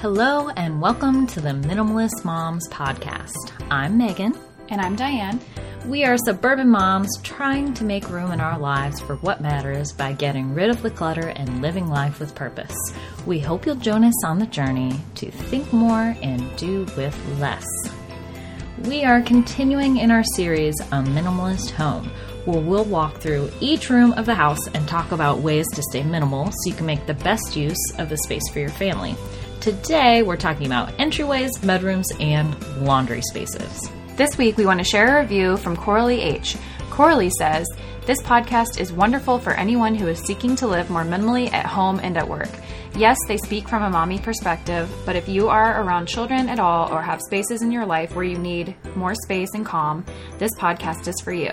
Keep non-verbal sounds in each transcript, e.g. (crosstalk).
Hello, and welcome to the Minimalist Moms Podcast. I'm Megan. And I'm Diane. We are suburban moms trying to make room in our lives for what matters by getting rid of the clutter and living life with purpose. We hope you'll join us on the journey to think more and do with less. We are continuing in our series, A Minimalist Home, where we'll walk through each room of the house and talk about ways to stay minimal so you can make the best use of the space for your family. Today, we're talking about entryways, mudrooms, and laundry spaces. This week, we want to share a review from Coralie H. Coralie says, This podcast is wonderful for anyone who is seeking to live more minimally at home and at work. Yes, they speak from a mommy perspective, but if you are around children at all or have spaces in your life where you need more space and calm, this podcast is for you.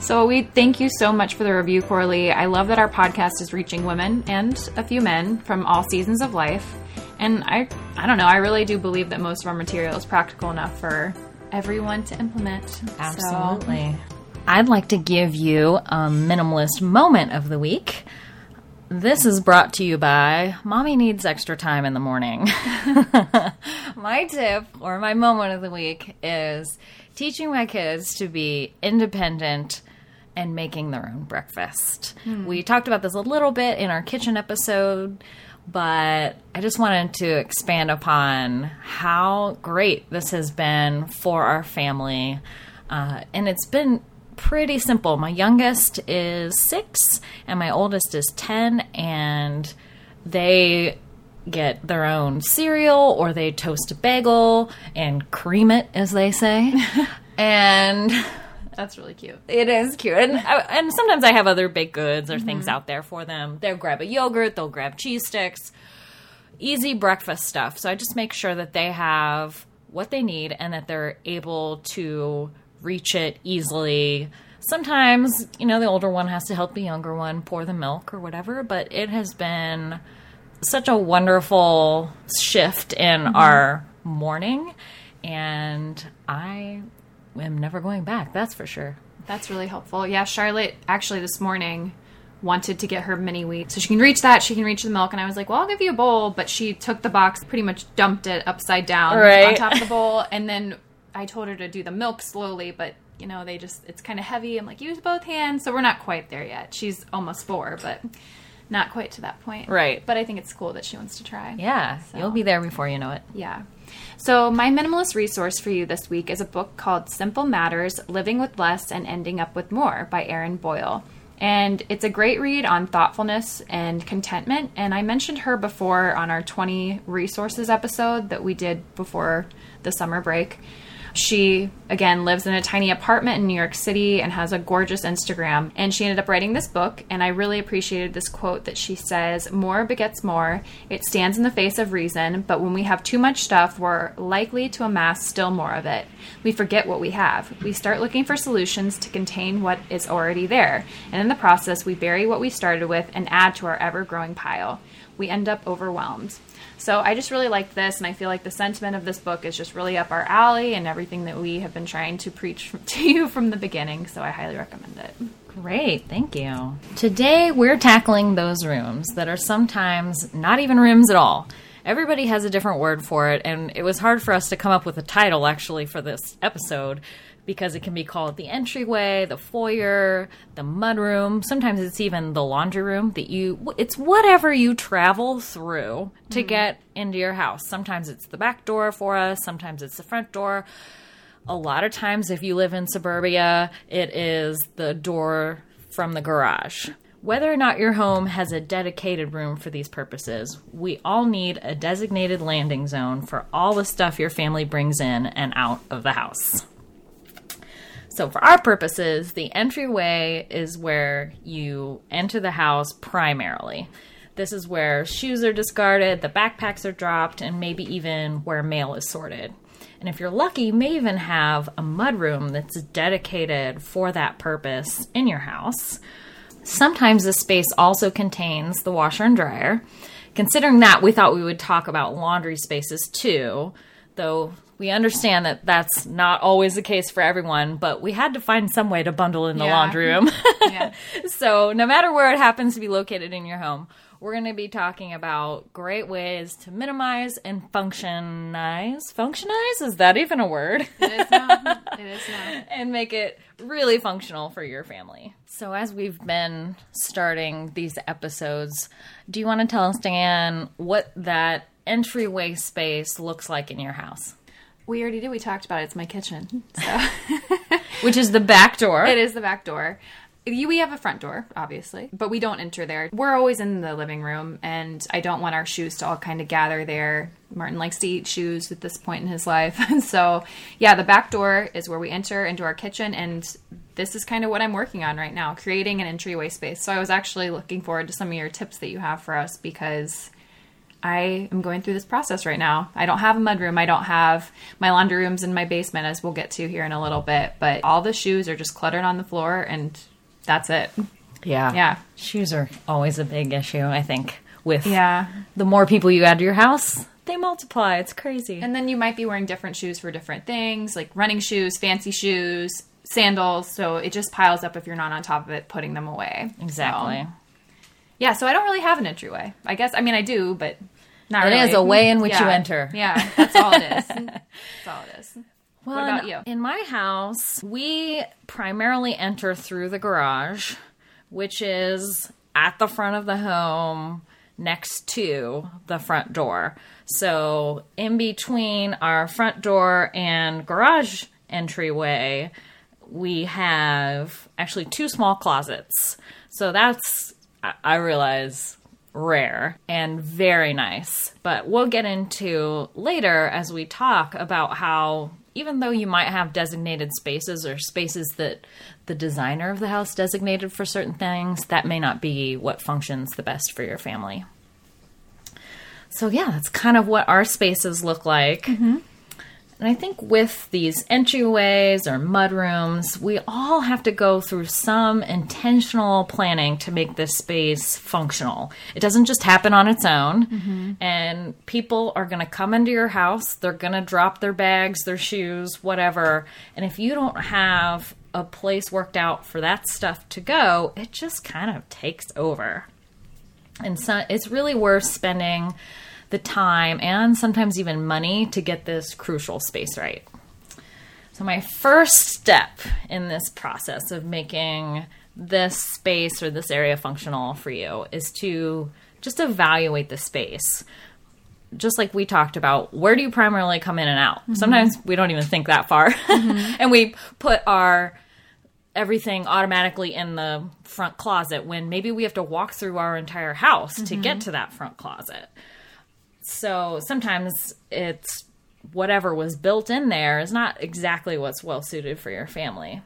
So we thank you so much for the review, Coralie. I love that our podcast is reaching women and a few men from all seasons of life. And I I don't know, I really do believe that most of our material is practical enough for everyone to implement. Absolutely. So. I'd like to give you a minimalist moment of the week. This is brought to you by Mommy Needs Extra Time in the Morning. (laughs) my tip or my moment of the week is teaching my kids to be independent and making their own breakfast. Hmm. We talked about this a little bit in our kitchen episode but I just wanted to expand upon how great this has been for our family. Uh, and it's been pretty simple. My youngest is six, and my oldest is 10, and they get their own cereal or they toast a bagel and cream it, as they say. (laughs) and that's really cute. It is cute, and and sometimes I have other baked goods or mm-hmm. things out there for them. They'll grab a yogurt, they'll grab cheese sticks, easy breakfast stuff. So I just make sure that they have what they need and that they're able to reach it easily. Sometimes, you know, the older one has to help the younger one pour the milk or whatever, but it has been such a wonderful shift in mm-hmm. our morning and I am never going back. That's for sure. That's really helpful. Yeah, Charlotte actually this morning wanted to get her mini wheat so she can reach that she can reach the milk and i was like well i'll give you a bowl but she took the box pretty much dumped it upside down right. on top of the bowl (laughs) and then i told her to do the milk slowly but you know they just it's kind of heavy i'm like use both hands so we're not quite there yet she's almost four but not quite to that point right but i think it's cool that she wants to try yeah so. you'll be there before you know it yeah so, my minimalist resource for you this week is a book called Simple Matters Living with Less and Ending Up with More by Erin Boyle. And it's a great read on thoughtfulness and contentment. And I mentioned her before on our 20 resources episode that we did before the summer break. She, again, lives in a tiny apartment in New York City and has a gorgeous Instagram. And she ended up writing this book. And I really appreciated this quote that she says More begets more. It stands in the face of reason, but when we have too much stuff, we're likely to amass still more of it. We forget what we have. We start looking for solutions to contain what is already there. And in the process, we bury what we started with and add to our ever growing pile. We end up overwhelmed. So I just really like this, and I feel like the sentiment of this book is just really up our alley and everything that we have been trying to preach (laughs) to you from the beginning. So I highly recommend it. Great, thank you. Today we're tackling those rooms that are sometimes not even rooms at all. Everybody has a different word for it, and it was hard for us to come up with a title actually for this episode because it can be called the entryway, the foyer, the mudroom. Sometimes it's even the laundry room that you it's whatever you travel through to mm-hmm. get into your house. Sometimes it's the back door for us, sometimes it's the front door. A lot of times if you live in suburbia, it is the door from the garage. Whether or not your home has a dedicated room for these purposes, we all need a designated landing zone for all the stuff your family brings in and out of the house. So, for our purposes, the entryway is where you enter the house primarily. This is where shoes are discarded, the backpacks are dropped, and maybe even where mail is sorted. And if you're lucky, you may even have a mudroom that's dedicated for that purpose in your house. Sometimes this space also contains the washer and dryer. Considering that, we thought we would talk about laundry spaces too, though we understand that that's not always the case for everyone, but we had to find some way to bundle in the Yeah. laundry room. (laughs) Yeah. (laughs) so, no matter where it happens to be located in your home, we're going to be talking about great ways to minimize and functionize. Functionize? Is that even a word? It is. (laughs) It is now. and make it really functional for your family. So, as we've been starting these episodes, do you want to tell us, Diane, what that entryway space looks like in your house? We already did. We talked about it. It's my kitchen. So (laughs) Which is the back door. it is the back door. We have a front door, obviously, but we don't enter there. We're always in the living room, and I don't want our shoes to all kind of gather there. Martin likes to eat shoes at this point in his life. And (laughs) so, yeah, the back door is where we enter into our kitchen, and this is kind of what I'm working on right now creating an entryway space. So, I was actually looking forward to some of your tips that you have for us because I am going through this process right now. I don't have a mudroom. I don't have my laundry rooms in my basement, as we'll get to here in a little bit. But all the shoes are just cluttered on the floor, and that's it. yeah. Yeah. Shoes are always a big issue, I think, with Yeah. the more people you add to your house, they multiply. It's crazy. And then you might be wearing different shoes for different things, like running shoes, fancy shoes, sandals. So it just piles up if you're not on top of it, putting them away. exactly. So, yeah. So I don't really have an entryway. I guess. I mean, I do, but not It really. is a way in which you enter. Yeah. That's all it is. (laughs) that's all it is. Well, What about in- you? In my house, we primarily enter through the garage, which is at the front of the home next to the front door. So, in between our front door and garage entryway, we have actually two small closets. So, that's, I- realize, rare and very nice. But we'll get into later as we talk about how even though you might have designated spaces or spaces that the designer of the house designated for certain things, that may not be what functions the best for your family. So, yeah, that's kind of what our spaces look like. Mm-hmm. And I think with these entryways or mudrooms, we all have to go through some intentional planning to make this space functional. It doesn't just happen on its own. Mm-hmm. And people are going to come into your house, they're going to drop their bags, their shoes, whatever. And if you don't have a place worked out for that stuff to go, it just kind of takes over. And so it's really worth spending the time and sometimes even money to get this crucial space right. So, my first step in this process of making this space or this area functional for you is to just evaluate the space. Just like we talked about, where do you primarily come in and out? Mm-hmm. Sometimes we don't even think that far. (laughs) Mm-hmm. and we put our everything automatically in the front closet when maybe we have to walk through our entire house to get mm-hmm. to that front closet. So sometimes it's whatever was built in there is not exactly what's well suited for your family.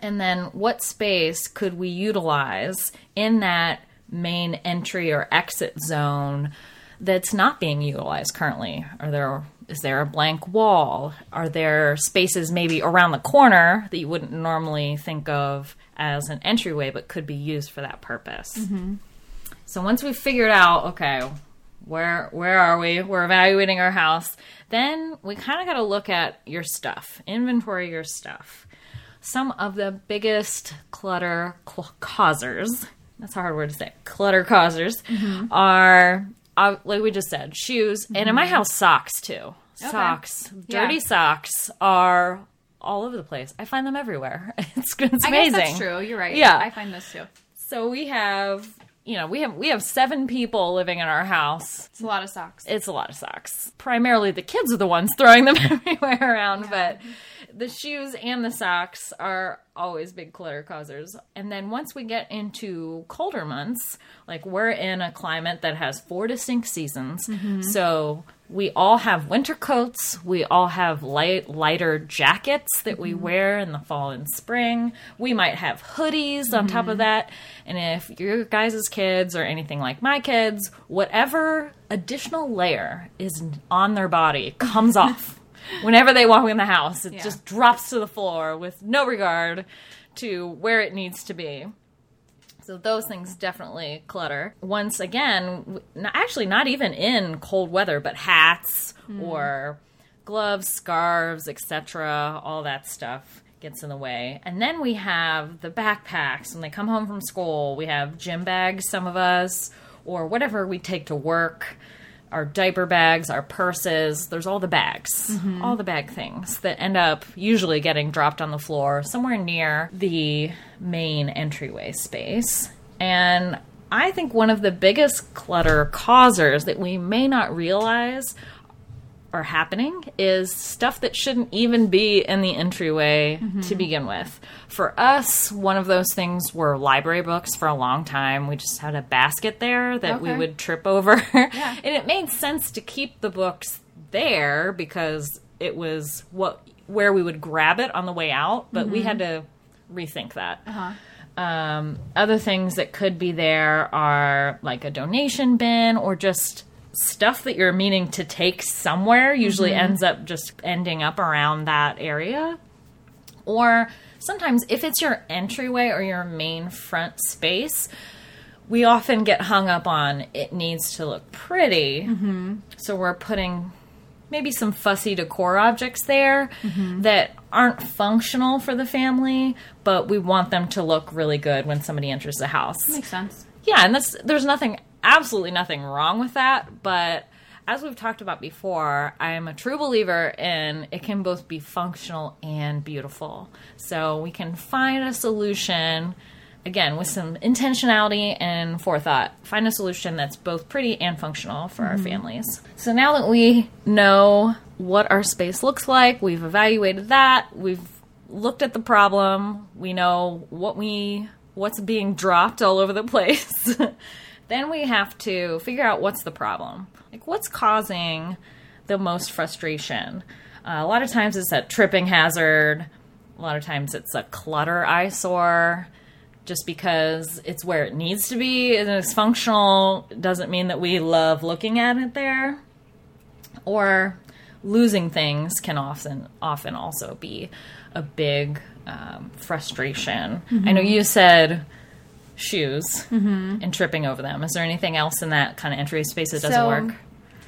And then what space could we utilize in that main entry or exit zone that's not being utilized currently? Are there is there a blank wall? Are there spaces maybe around the corner that you wouldn't normally think of as an entryway but could be used for that purpose? Mm-hmm. So once we've figured out, okay, where where are we? We're evaluating our house. Then we kind of got to look at your stuff, inventory your stuff. Some of the biggest clutter cl- causers, that's a hard word to say, clutter causers are uh, like we just said, shoes, and in my house socks too. Socks, dirty Yeah. socks are all over the place. I find them everywhere. (laughs) It's, it's I amazing. that's true. You're right. Yeah. I find those too. So we have, you know, we have we have seven people living in our house. It's a lot of socks. It's a lot of socks. Primarily, the kids are the ones (laughs) throwing them (laughs) everywhere around, but the shoes and the socks are always big clutter causers. And then once we get into colder months, like we're in a climate that has four distinct seasons, mm-hmm. so we all have winter coats. We all have light, lighter jackets that we mm-hmm. wear in the fall and spring. We might have hoodies on top of mm-hmm. that. And if your guys' kids or anything like my kids, whatever additional layer is on their body comes (laughs) off. Whenever they walk in the house, it Yeah. just drops to the floor with no regard to where it needs to be. So those things definitely clutter. Once again, actually not even in cold weather, but hats hmm. or gloves, scarves, etc., all that stuff gets in the way. And then we have the backpacks when they come home from school. We have gym bags, some of us, or whatever we take to work. Our diaper bags, our purses, there's all the bags, mm-hmm. all the bag things that end up usually getting dropped on the floor somewhere near the main entryway space. And I think one of the biggest clutter causers that we may not realize are happening is stuff that shouldn't even be in the entryway to mm-hmm. begin with. For us, one of those things were library books for a long time. We just had a basket there that we would trip over. (laughs) and it made sense to keep the books there because it was what where we would grab it on the way out, but we mm-hmm. had to rethink that. Uh-huh. Um, other things that could be there are like a donation bin or just stuff that you're meaning to take somewhere usually mm-hmm. ends up just ending up around that area. Or sometimes if it's your entryway or your main front space, we often get hung up on it needs to look pretty. Mm-hmm. So we're putting maybe some fussy decor objects there mm-hmm. that aren't functional for the family, but we want them to look really good when somebody enters the house. Makes sense. Yeah, and that's there's nothing absolutely nothing wrong with that, but as we've talked about before, I am a true believer in it can both be functional and beautiful. So we can find a solution again with some intentionality and forethought. Find a solution that's both pretty and functional for our mm-hmm. families. So now that we know what our space looks like, we've evaluated that, we've looked at the problem, we know what we what's being dropped all over the (laughs) place. Then we have to figure out what's the problem. Like what's causing the most frustration. Uh, a lot of times it's a tripping hazard. A lot of times it's a clutter eyesore. Just because it's where it needs to be and it's functional doesn't mean that we love looking at it there or losing things can often often also be a big um, frustration. I know you said shoes mm-hmm. and tripping over them. Is there anything else in that kind of entry space that doesn't So- work?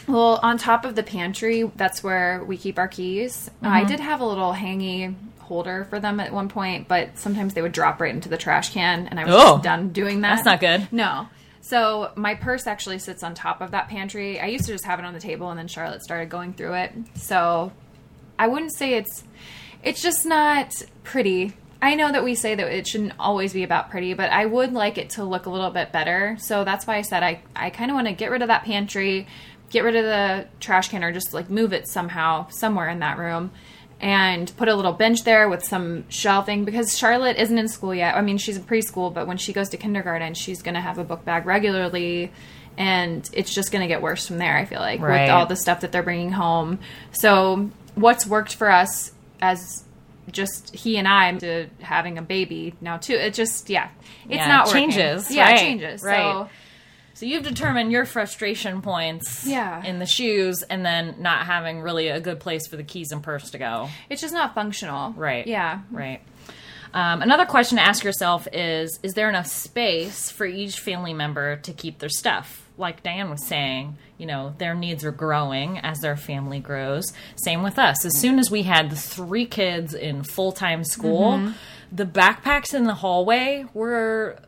Well, on top of the pantry, that's where we keep our keys. I mm-hmm. did have a little hangy holder for them at one point, but sometimes they would drop right into the trash can, and I was Oh. just done doing that. That's not good. No. So my purse actually sits on top of that pantry. I used to just have it on the table, and then Charlotte started going through it. So I wouldn't say it's it's just not pretty. I know that we say that it shouldn't always be about pretty, but I would like it to look a little bit better. So that's why I said I I kind of want to get rid of that pantry, get rid of the trash can or just like move it somehow somewhere in that room and put a little bench there with some shelving because Charlotte isn't in school yet. I mean, she's in preschool, but when she goes to kindergarten, she's going to have a book bag regularly and it's just going to get worse from there, I feel like, Right. with all the stuff that they're bringing home. So, what's worked for us as just he and I to having a baby now too. It just yeah, it's Yeah, not it working. changes, Yeah, right, it changes. right. So So you've determined your frustration points Yeah. in the shoes and then not having really a good place for the keys and purse to go. it's just not functional. Right. Yeah. Right. Um, another question to ask yourself is Is there enough space for each family member to keep their stuff? Like Diane was saying, you know, their needs are growing as their family grows. Same with us. As soon as we had the three kids in full time school, mm-hmm. the backpacks in the hallway were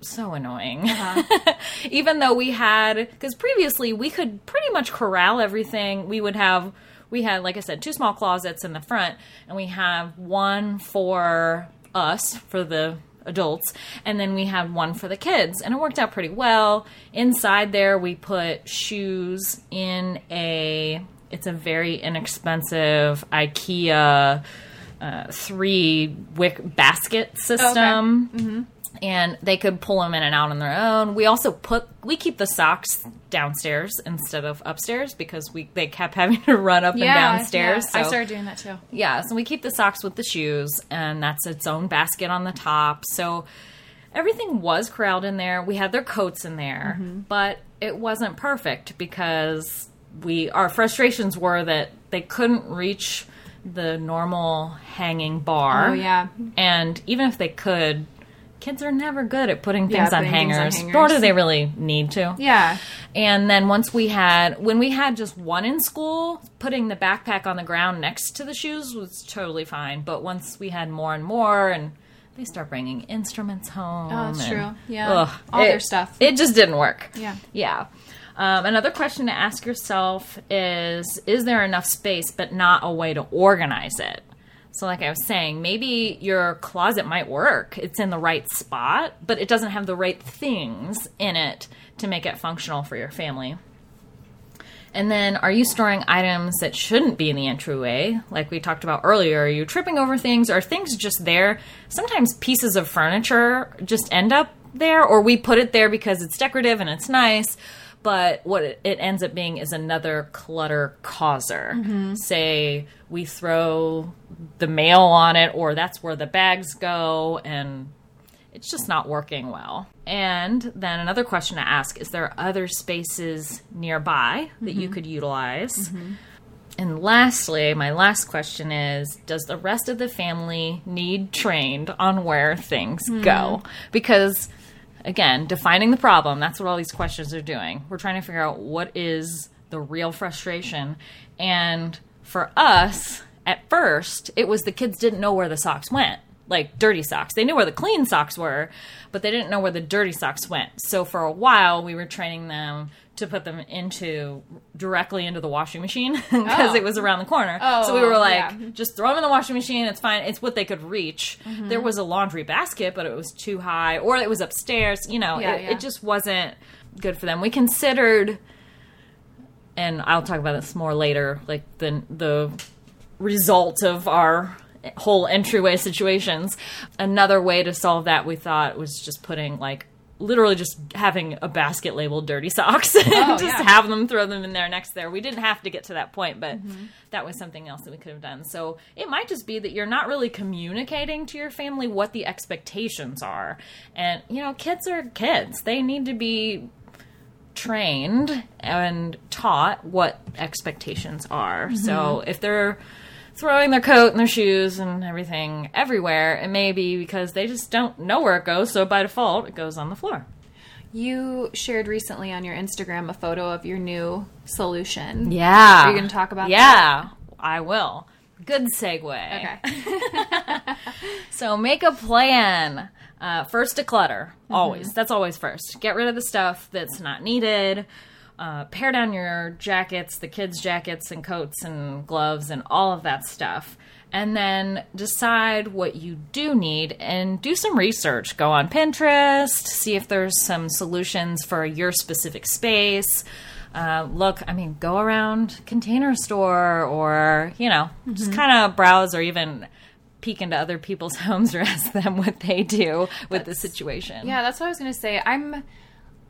so annoying. Uh-huh. (laughs) Even though we had, because previously we could pretty much corral everything. We would have, we had, like I said, two small closets in the front, and we have one for us, for the adults, and then we had one for the kids, and it worked out pretty well. Inside there, we put shoes in a, it's a very inexpensive IKEA uh, three wick basket system and they could pull them in and out on their own. We also put we keep the socks downstairs instead of upstairs because we they kept (laughs) having to run up and downstairs. yeah. I started doing that too. yeah, so we keep the socks with the shoes, and that's its own basket on the top. So everything was corralled in there. We had their coats in there, mm-hmm. but it wasn't perfect because we our frustrations were that they couldn't reach the normal hanging bar. Oh, yeah. and even if they could, kids are never good at putting Yeah, things, on, putting things on hangers, nor do they really need to. Yeah. And then once we had, when we had just one in school, putting the backpack on the ground next to the shoes was totally fine. But once we had more and more, and they start bringing instruments home. Oh, that's and- true. Yeah. All it- their stuff. It just didn't work. Yeah. Yeah. Um, another question to ask yourself is Is there enough space, but not a way to organize it? So, like I was saying, maybe your closet might work. It's in the right spot, but it doesn't have the right things in it to make it functional for your family. And then, are you storing items that shouldn't be in the entryway? Like we talked about earlier, are you tripping over things? Are things just there? Sometimes pieces of furniture just end up there, or we put it there because it's decorative and it's nice. But what it, it ends up being is another clutter causer. Mm-hmm. Say we throw the mail on it, or that's where the bags go, and it's just not working well. And then another question to ask is there other spaces nearby that you mm-hmm. could utilize? Mm-hmm. And lastly, my last question is Does the rest of the family need trained on where things hmm. go? Because, again, defining the problem, that's what all these questions are doing. We're trying to figure out what is the real frustration. And for us, at first, it was the kids didn't know where the socks went like dirty socks. They knew where the clean socks were, but they didn't know where the dirty socks went. So for a while, we were training them to put them into directly into the washing machine (laughs) because Oh. it was around the corner. Oh, so we were like, yeah. just throw them in the washing machine. It's fine. It's what they could reach. Mm-hmm. There was a laundry basket, but it was too high, or it was upstairs. You know, Yeah, it, yeah. it just wasn't good for them. We considered, and I'll talk about this more later, like the the result of our whole entryway situations. Another way to solve that we thought was just putting like literally just having a basket labeled dirty socks (laughs) and just Oh, yeah. have them throw them in there next there. We didn't have to get to that point, but Mm-hmm. that was something else that we could have done. So it might just be that you're not really communicating to your family what the expectations are. And you know, kids are kids. They need to be trained and taught what expectations are. So if they're throwing their coat and their shoes and everything everywhere, it may be because they just don't know where it goes. So by default, it goes on the floor. You shared recently on your Instagram a photo of your new solution. Yeah. Are you gonna talk about Yeah, I will. Good segue. Okay. (laughs) So make a plan. Uh, first, declutter. Always. That's always first. Get rid of the stuff that's not needed. Uh, pare down your jackets, the kids' jackets and coats and gloves and all of that stuff. And then decide what you do need and do some research. Go on Pinterest, see if there's some solutions for your specific space. Uh, look, I mean, go around Container Store or, you know, just kind of browse or even peek into other people's (laughs) homes or ask them what they do with the situation. Yeah, that's what I was going to say. I'm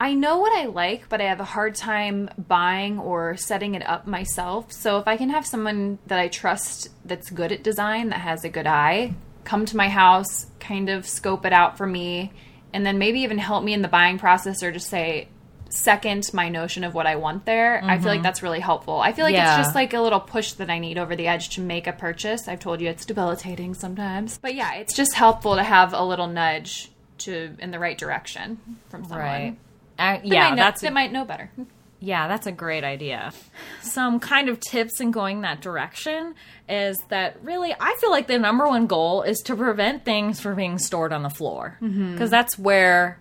I know what I like, but I have a hard time buying or setting it up myself. So if I can have someone that I trust that's good at design, that has a good eye, come to my house, kind of scope it out for me, and then maybe even help me in the buying process or just say second my notion of what I want there. I feel like mm-hmm. that's really helpful. I feel like Yeah. it's just like a little push that I need over the edge to make a purchase. I've told you it's debilitating sometimes. But yeah, it's just helpful to have a little nudge to in the right direction from someone. Right. Uh, yeah, might know, that's that might know better. Yeah, that's a great idea. Some kind of tips in going that direction is that really, I feel like the number one goal is to prevent things from being stored on the floor. Because that's where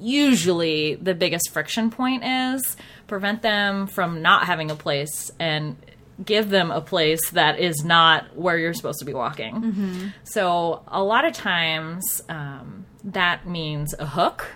usually the biggest friction point is. Prevent them from not having a place and give them a place that is not where you're supposed to be walking. So, a lot of times, um, that means a hook.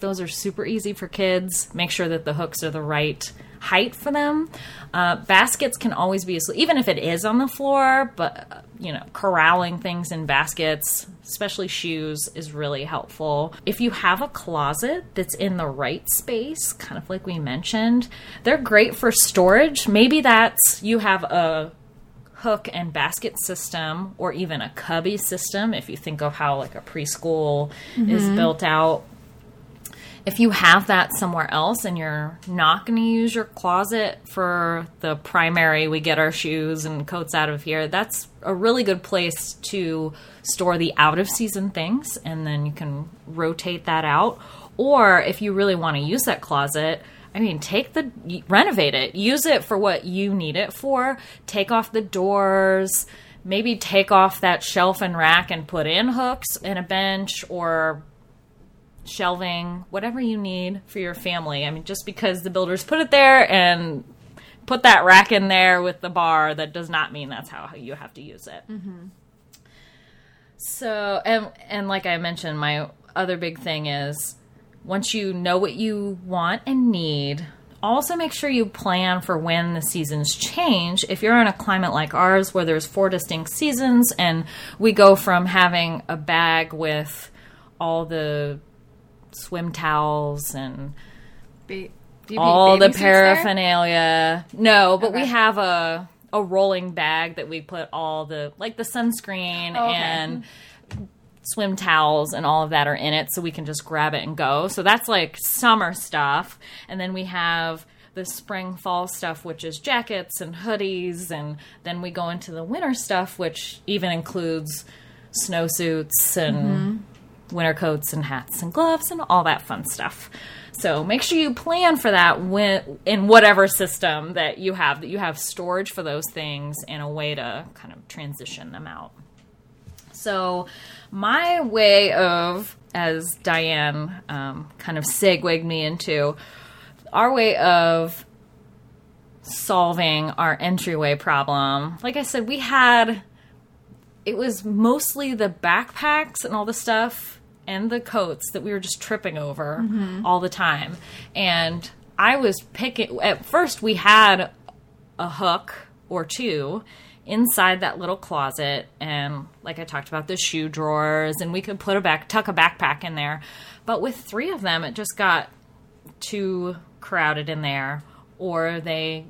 Those are super easy for kids. Make sure that the hooks are the right height for them. Uh, baskets can always be, asleep, even if it is on the floor, but uh, you know, corralling things in baskets, especially shoes, is really helpful. If you have a closet that's in the right space, kind of like we mentioned, they're great for storage. Maybe that's you have a hook and basket system or even a cubby system if you think of how like a preschool is built out if you have that somewhere else and you're not going to use your closet for the primary, we get our shoes and coats out of here, that's a really good place to store the out of season things and then you can rotate that out. Or if you really want to use that closet, I mean, take the renovate it, use it for what you need it for, take off the doors, maybe take off that shelf and rack and put in hooks and a bench or shelving, whatever you need for your family. I mean, just because the builders put it there and put that rack in there with the bar, that does not mean that's how you have to use it. Mm-hmm. So, and and like I mentioned, my other big thing is once you know what you want and need, also make sure you plan for when the seasons change. If you're in a climate like ours where there's four distinct seasons and we go from having a bag with all the swim towels and Ba- all the suits there? paraphernalia. No, but we have a a rolling bag that we put all the like the sunscreen Oh, okay. and swim towels and all of that are in it so we can just grab it and go. So that's like summer stuff. And then we have the spring fall stuff which is jackets and hoodies and then we go into the winter stuff which even includes snowsuits and mm-hmm. Winter coats and hats and gloves and all that fun stuff. So make sure you plan for that in whatever system that you have that you have storage for those things and a way to kind of transition them out. So my way of, as Diane um, kind of segued me into, our way of solving our entryway problem. Like I said, we had it was mostly the backpacks and all the stuff and the coats that we were just tripping over mm-hmm. all the time. And I was picking at first we had a hook or two inside that little closet and like I talked about the shoe drawers and we could put a back tuck a backpack in there. But with 3 of them it just got too crowded in there or they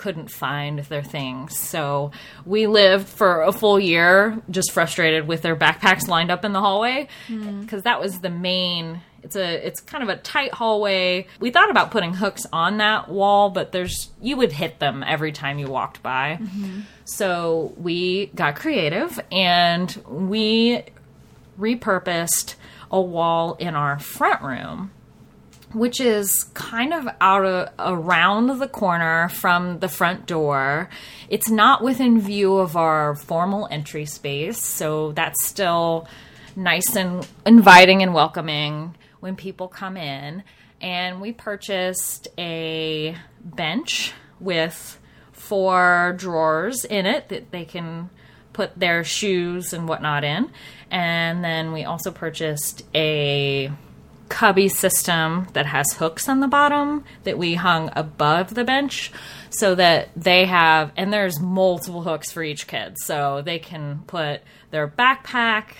couldn't find their things. So we lived for a full year just frustrated with their backpacks lined up in the hallway hmm. because that was the main it's a it's kind of a tight hallway. We thought about putting hooks on that wall, but there's you would hit them every time you walked by. Mm-hmm. So we got creative and we repurposed a wall in our front room which is kind of out of, around the corner from the front door. It's not within view of our formal entry space, so that's still nice and inviting and welcoming when people come in. And we purchased a bench with four drawers in it that they can put their shoes and whatnot in. And then we also purchased a cubby system that has hooks on the bottom that we hung above the bench so that they have and there's multiple hooks for each kid. So they can put their backpack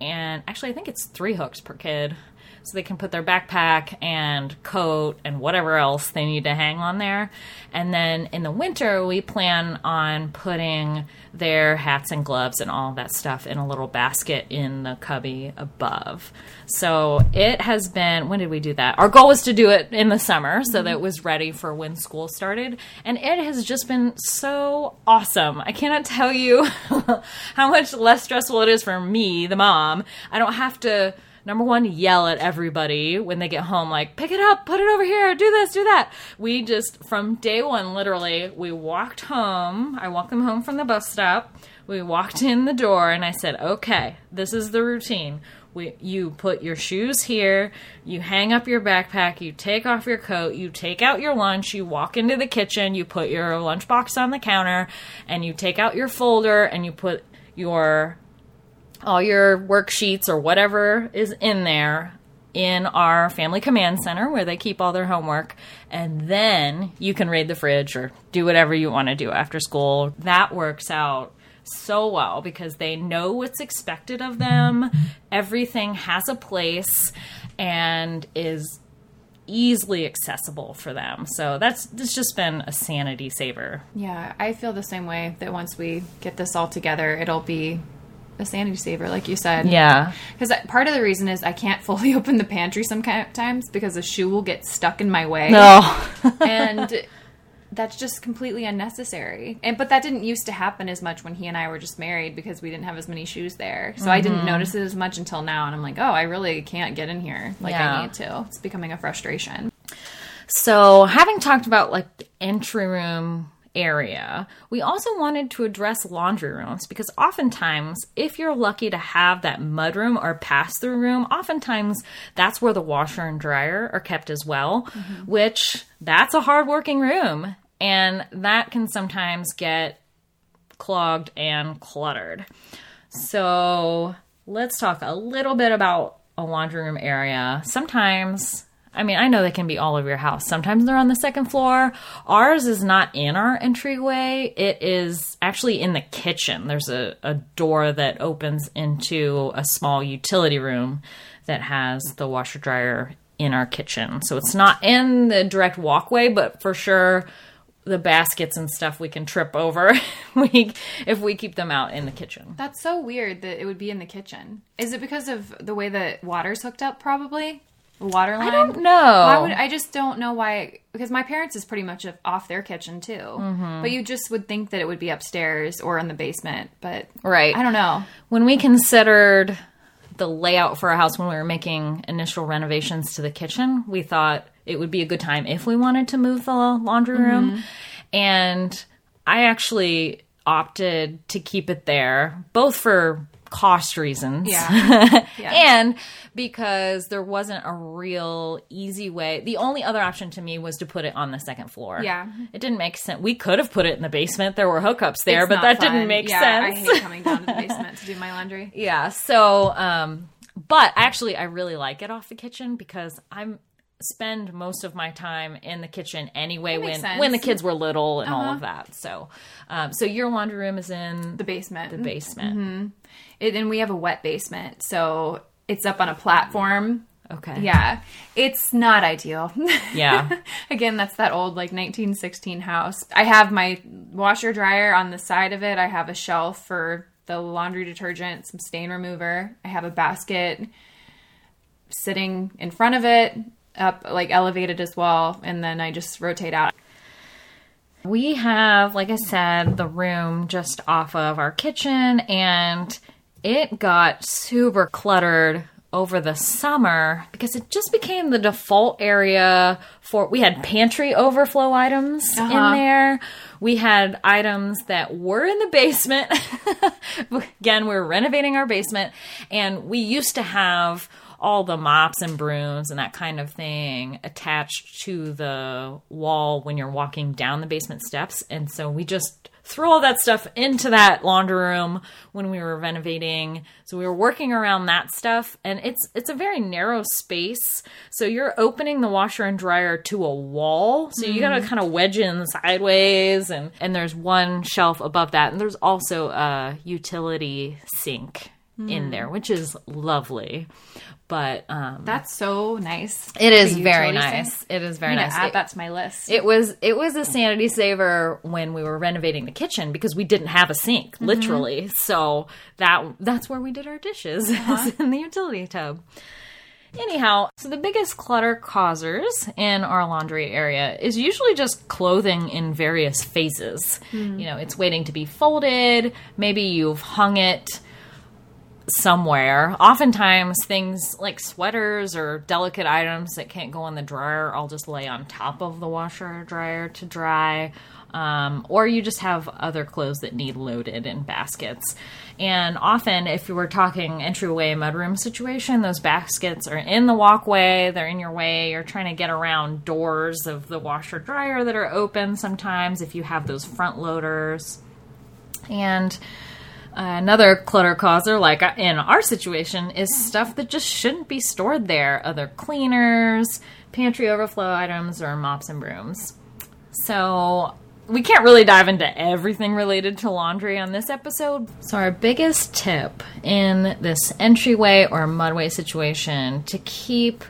and actually I think it's 3 hooks per kid so they can put their backpack and coat and whatever else they need to hang on there. And then in the winter, we plan on putting their hats and gloves and all that stuff in a little basket in the cubby above. So it has been, when did we do that? Our goal was to do it in the summer so that it was ready for when school started. And it has just been so awesome. I cannot tell you (laughs) how much less stressful it is for me, the mom. I don't have to number one, yell at everybody when they get home, like, pick it up, put it over here, do this, do that. We just, from day one, literally, we walked home. I walked them home from the bus stop. We walked in the door, and I said, okay, this is the routine. We, you put your shoes here, you hang up your backpack, you take off your coat, you take out your lunch, you walk into the kitchen, you put your lunchbox on the counter, and you take out your folder and you put your all your worksheets or whatever is in there in our family command center where they keep all their homework. And then you can raid the fridge or do whatever you want to do after school. That works out so well because they know what's expected of them. Everything has a place and is easily accessible for them. So that's it's just been a sanity saver. Yeah, I feel the same way that once we get this all together, it'll be a sanity saver, like you said. Yeah. Because part of the reason is I can't (laughs) fully open the pantry sometimes because a shoe will get stuck in my way. No. (laughs) and that's just completely unnecessary. And but that didn't used to happen as much when he and I were just married because we didn't have as many shoes there. So I Mm-hmm. didn't notice it as much until now and I'm like, "Oh, I really can't get in here like Yeah. I need to." It's becoming a frustration. So, having talked about like the entry room area, we also wanted to address laundry rooms because oftentimes, if you're lucky to have that mudroom or pass through room, oftentimes that's where the washer and dryer are kept as well, mm-hmm. which that's a hard working room. And that can sometimes get clogged and cluttered. So let's talk a little bit about a laundry room area. Sometimes, I mean, I know they can be all over your house. Sometimes they're on the second floor. Ours is not in our entryway, it is actually in the kitchen. There's a, a door that opens into a small utility room that has the washer dryer in our kitchen. So it's not in the direct walkway, but for sure the baskets and stuff we can trip over (laughs) we if we keep them out in the kitchen. That's so weird that it would be in the kitchen. Is it because of the way the water's hooked up probably? The water line? I don't know. Why would I just don't know why because my parents is pretty much off their kitchen too. Mm-hmm. But you just would think that it would be upstairs or in the basement, but right. I don't know. When we considered the layout for our house when we were making initial renovations to the kitchen, we thought it would be a good time if we wanted to move the laundry room. Mm-hmm. And I actually opted to keep it there, both for cost reasons. Yeah. (laughs) Yeah. and because there wasn't a real easy way. The only other option to me was to put it on the second floor. Yeah. It didn't make sense. We could have put it in the basement. There were hookups there, It's but that fun. didn't make yeah, sense. I hate coming down to the basement to do my laundry. (laughs) Yeah. So, um, but actually, I really like it off the kitchen because I'm spend most of my time in the kitchen anyway when sense. when the kids were little and all Uh-huh. of that. So, um, so your laundry room is in The basement. the basement. It, and we have a wet basement, so it's up on a platform. Okay. Yeah, it's not ideal. (laughs) Yeah. Again, that's that old like 1916 house. I have my washer dryer on the side of it. I have a shelf for the laundry detergent, some stain remover. I have a basket sitting in front of it, up like elevated as well, and then I just rotate out. We have, like I said, the room just off of our kitchen, and it got super cluttered over the summer because it just became the default area for. We had pantry overflow items in Uh-huh. there. We had items that were in the basement. (laughs) Again, we we're renovating our basement, and we used to have all the mops and brooms and that kind of thing attached to the wall when you're walking down the basement steps. And so we just threw all that stuff into that laundry room when we were renovating. So we were working around that stuff and it's it's a very narrow space. So you're opening the washer and dryer to a wall. So you got to mm-hmm. kind of wedge in sideways and and there's one shelf above that and there's also a utility sink in there, which is lovely. But um That's so nice. it is very nice. sink. It is very nice. add It- that to my list. it was it was a sanity saver when we were renovating the kitchen because we didn't have a sink, Mm-hmm. literally. So that that's where we did our dishes (laughs) Uh-huh. in the utility tub. Anyhow, so the biggest clutter causers in our laundry area is usually just clothing in various phases. Hmm. You know, it's waiting to be folded, maybe you've hung it somewhere. Oftentimes, things like sweaters or delicate items that can't go in the dryer, I'll just lay on top of the washer or dryer to dry. Um, or you just have other clothes that need loaded in baskets. And often, if you were talking entryway mudroom situation, those baskets are in the walkway, they're in your way, you're trying to get around doors of the washer dryer that are open sometimes if you have those front loaders. And Another clutter causer, like in our situation, is stuff that just shouldn't be stored there. Other cleaners, pantry overflow items, or mops and brooms. So we can't really dive into everything related to laundry on this episode. So our biggest tip in this entryway or mudway situation to keep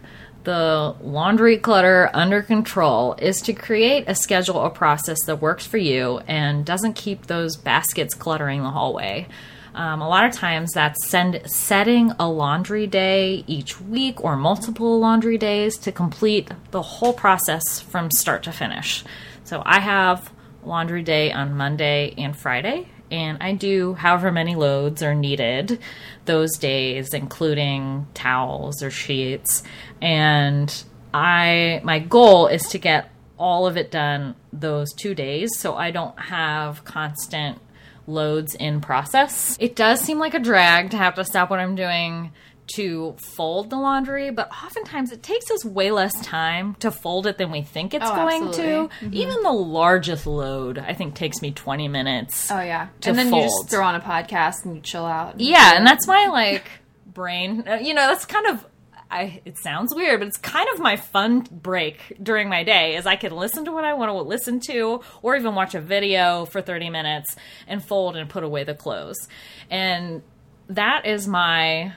the laundry clutter under control is to create a schedule or process that works for you and doesn't keep those baskets cluttering the hallway. Um, a lot of times that's send, setting a laundry day each week or multiple laundry days to complete the whole process from start to finish. So I have laundry day on Monday and Friday, and I do however many loads are needed those days, including towels or sheets. And I my goal is to get all of it done those two days so I don't have constant loads in process. It does seem like a drag to have to stop what I'm doing to fold the laundry, but oftentimes it takes us way less time to fold it than we think it's Oh, going absolutely. to. Even the largest load, I think, takes me 20 minutes. Oh yeah, to and then you just throw on a podcast and you chill out. Yeah, and that's my like (laughs) brain. uh, You know, that's kind of. I, it sounds weird, but it's kind of my fun break during my day. Is I can listen to what I want to listen to, or even watch a video for thirty minutes and fold and put away the clothes. And that is my.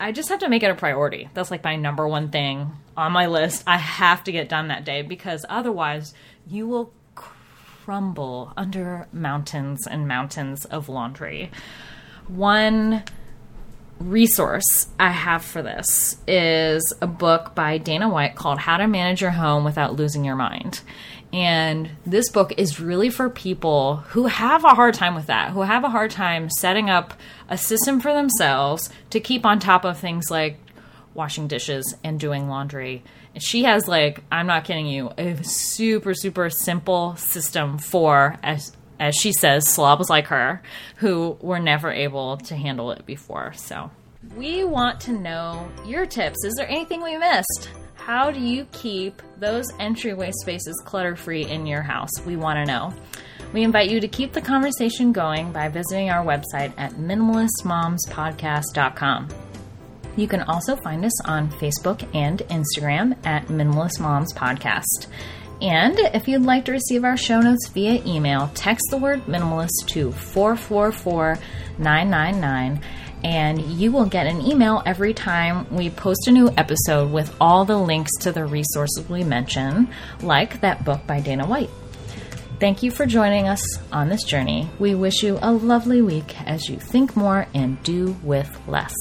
I just have to make it a priority. That's like my number one thing on my list. I have to get done that day because otherwise, you will crumble under mountains and mountains of laundry. One resource I have for this is a book by Dana White called How to Manage Your Home Without Losing Your Mind. And this book is really for people who have a hard time with that, who have a hard time setting up a system for themselves to keep on top of things like washing dishes and doing laundry. And she has like, I'm not kidding you, a super, super simple system for as as she says, slobs like her who were never able to handle it before. So we want to know your tips. Is there anything we missed? How do you keep those entryway spaces clutter free in your house? We want to know. We invite you to keep the conversation going by visiting our website at minimalistmomspodcast.com. You can also find us on Facebook and Instagram at Minimalist Moms Podcast. And if you'd like to receive our show notes via email, text the word minimalist to 444999 and you will get an email every time we post a new episode with all the links to the resources we mention, like that book by Dana White. Thank you for joining us on this journey. We wish you a lovely week as you think more and do with less.